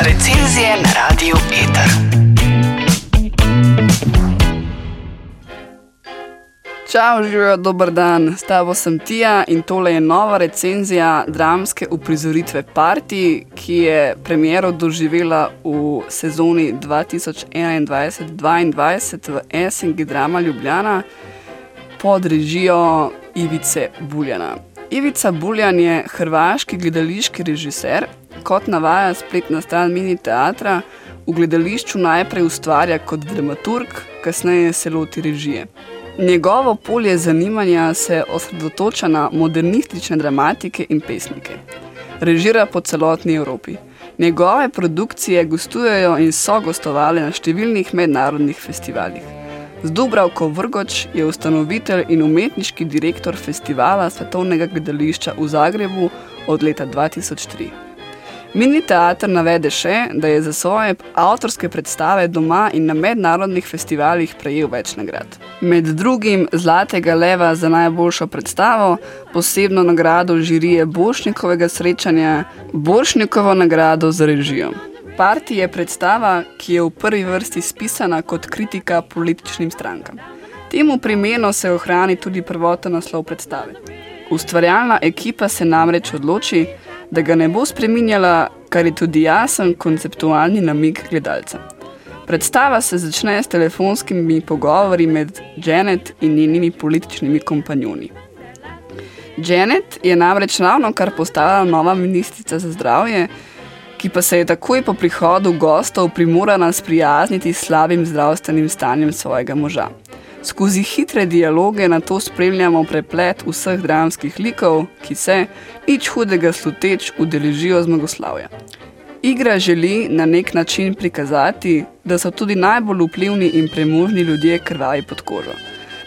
Recenzije na radiju Eter. Čau, živijo, dober dan, s tabo sem Tija in tole je nova recenzija dramske uprizoritve Party, ki je premiero doživela v sezoni 2021-2022 v SNG Drama Ljubljana pod režijo Ivice Buljana. Ivica Buljan je hrvaški gledališki režiser, kot navaja spletna stran mini teatra, v gledališču najprej ustvarja kot dramaturg, kasneje se loti režije. Njegovo polje zanimanja se osredotoča na modernistične dramatike in pesnike. Režira po celotni Evropi. Njegove produkcije gostujejo in so gostovali na številnih mednarodnih festivalih. Zdubravko Vrgoč je ustanovitelj in umetniški direktor festivala Svetovnega gledališča v Zagrebu od leta 2003. Mini teater navede še, da je za svoje avtorske predstave doma in na mednarodnih festivalih prejel več nagrad. Med drugim Zlatega leva za najboljšo predstavo, posebno nagrado žirije Bošnikovega srečanja, Bošnikovo nagrado za režijo. Parti je predstava, ki je v prvi vrsti spisana kot kritika političnim strankam. Temu primeno se ohrani tudi prvoten naslov predstave. Ustvarjalna ekipa se namreč odloči, da ga ne bo spreminjala, kar je tudi jasen konceptualni namig gledalca. Predstava se začne s telefonskimi pogovori med Janet in njenimi političnimi kompanjoni. Janet je namreč ravno kar postala nova ministrica za zdravje, ki pa se je takoj po prihodu gostov primorana sprijazniti s slabim zdravstvenim stanjem svojega moža. Skozi hitre dialoge na to spremljamo preplet vseh dramskih likov, ki se, nič hudega sluteč, udeležijo zmagoslavja. Igra želi na nek način prikazati, da so tudi najbolj vplivni in premožni ljudje krvavi pod kožo.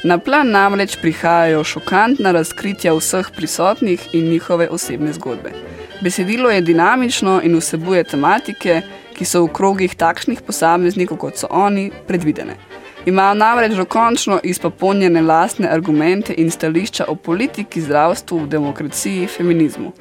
Na plan namreč prihajajo šokantna razkritja vseh prisotnih in njihove osebne zgodbe. Besedilo je dinamično in vsebuje tematike, ki so v krogih takšnih posameznikov, kot so oni, predvidene. Imajo namreč dokončno izpopolnjene lastne argumente in stališča o politiki, zdravstvu, demokraciji, feminizmu.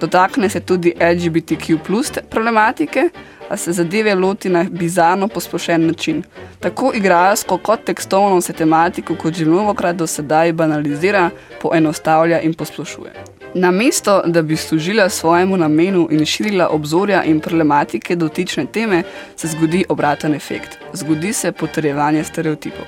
Dotakne se tudi LGBTQ plus problematike, a se zadeve loti na bizarno posplošen način. Tako igralsko kot tekstovno se tematiko, kot že mnogokrat do sedaj banalizira, poenostavlja in posplošuje. Namesto, da bi služila svojemu namenu in širila obzorja in problematike dotične teme, se zgodi obraten efekt. Zgodi se potrjevanje stereotipov.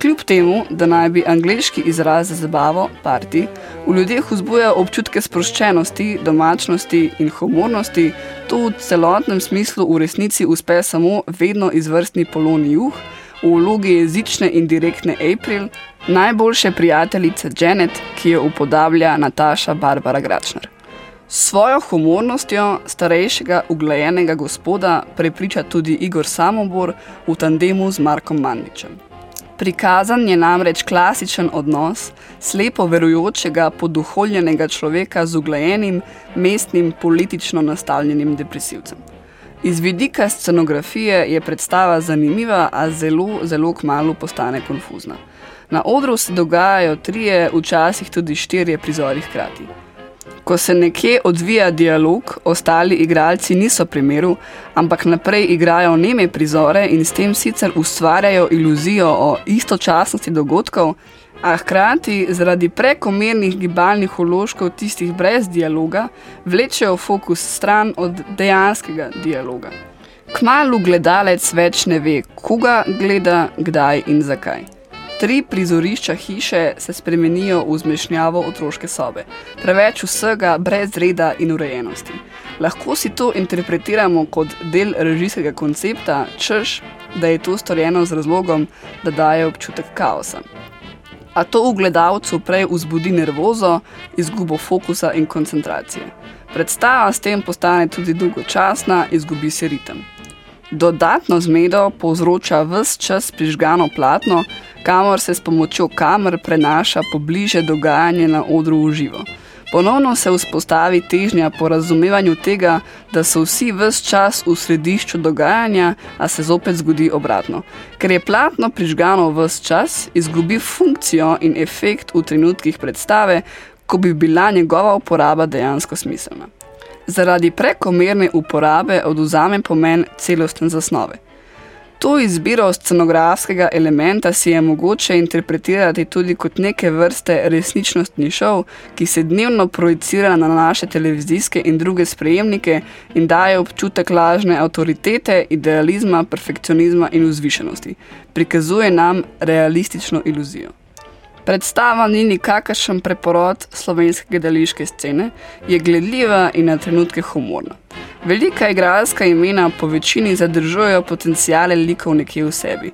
Kljub temu, da naj bi angliški izraz za zabavo, party, v ljudeh vzbuja občutke sproščenosti, domačnosti in humornosti, to v celotnem smislu v resnici uspe samo vedno izvrstni poloni juh, v vlogi jezične in direktne April, najboljše prijateljice Janet, ki jo upodablja Nataša Barbara Gračner. S svojo humornostjo starejšega uglajenega gospoda prepriča tudi Igor Samobor v tandemu z Markom Mandičem. Prikazan je namreč klasičen odnos slepo verujočega poduholjenega človeka z uglajenim, mestnim, politično nastavljenim depresivcem. Iz vidika scenografije je predstava zanimiva, a zelo, zelo kmalo postane konfuzna. Na odru se dogajajo trije, včasih tudi štirje prizori hkrati. Ko se nekje odvija dialog, ostali igralci niso pri miru, ampak naprej igrajo neme prizore in s tem sicer ustvarjajo iluzijo o istočasnosti dogodkov, a hkrati zaradi prekomernih gibalnih uložkov tistih brez dialoga vlečejo fokus stran od dejanskega dialoga. Kmalu gledalec več ne ve, koga gleda, kdaj in zakaj. Tri prizorišča hiše se spremenijo v zmešnjavo otroške sobe. Preveč vsega brez reda in urejenosti. Lahko si to interpretiramo kot del režijskega koncepta, češ, da je to storjeno z razlogom, da daje občutek kaosa. A to v gledalcu prej vzbudi nervozo, izgubo fokusa in koncentracije. Predstava s tem postane tudi dolgočasna, izgubi se ritem. Dodatno zmedo povzroča vse čas prižgano platno, kamor se s pomočjo kamer prenaša pobliže dogajanje na odru v živo. Ponovno se vzpostavi težnja po razumevanju tega, da so vsi vse čas v središču dogajanja, a se zopet zgodi obratno. Ker je platno prižgano vse čas, izgubi funkcijo in efekt v trenutkih predstave, ko bi bila njegova uporaba dejansko smiselna. zaradi prekomerne uporabe oduzame pomen celostne zasnove. To izbiro scenografskega elementa si je mogoče interpretirati tudi kot neke vrste resničnostni šov, ki se dnevno projicira na naše televizijske in druge sprejemnike in daje občutek lažne avtoritete, idealizma, perfekcionizma in vzvišenosti. Prikazuje nam realistično iluzijo. Predstava ni nikakršen preporod slovenske gledališke scene, je gledljiva in na trenutke humorna. Velika igralska imena po večini zadržujejo potencijale likov nekje v sebi.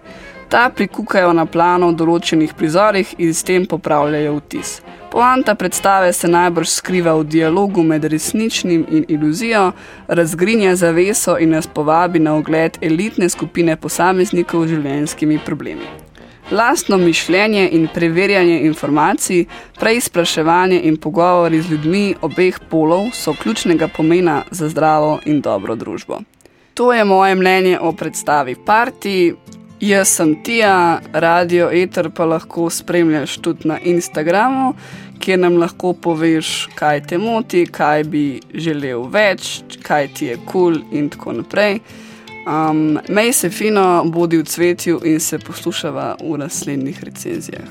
Ta prikukajo na plano v določenih prizorih in s tem popravljajo vtis. Poanta predstave se najbrž skriva v dialogu med resničnim in iluzijo, razgrinja zaveso in nas povabi na ogled elitne skupine posameznikov z življenjskimi problemi. Lastno mišljenje in preverjanje informacij, preizpraševanje in pogovori z ljudmi obeh polov so ključnega pomena za zdravo in dobro družbo. To je moje mnenje o predstavi Parti. Jaz sem Tija, radio Eter pa lahko spremljaš tudi na Instagramu, kjer nam lahko poveš, kaj te moti, kaj bi želel več, kaj ti je kul cool in tako naprej. Um, Mej se fino, bodi v cvetju in se poslušava v naslednjih recenzijah.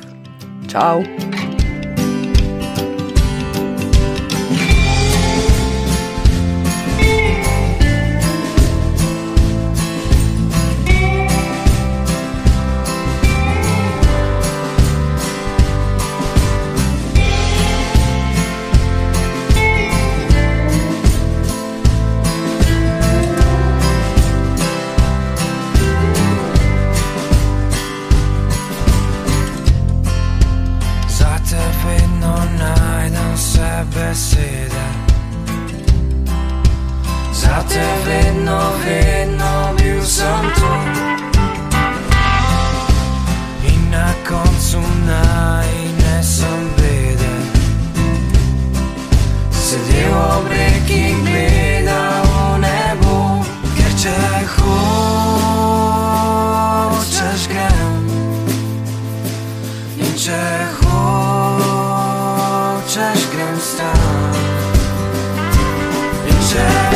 Čau! začel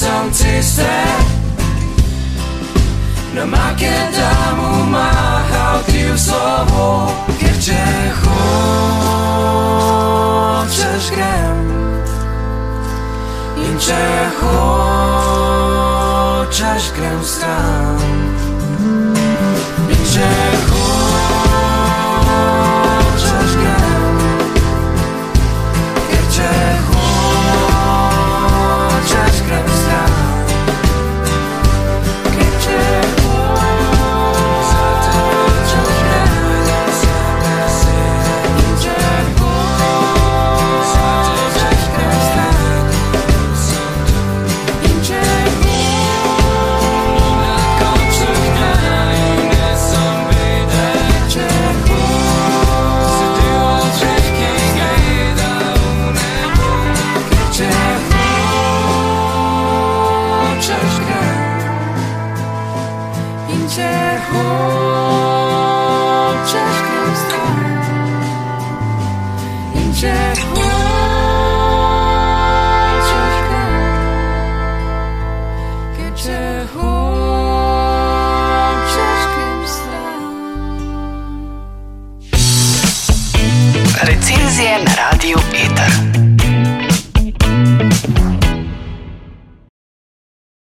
ne sem ceste. Na make dam umahal ti v slovo, ker če hočeš grem. In če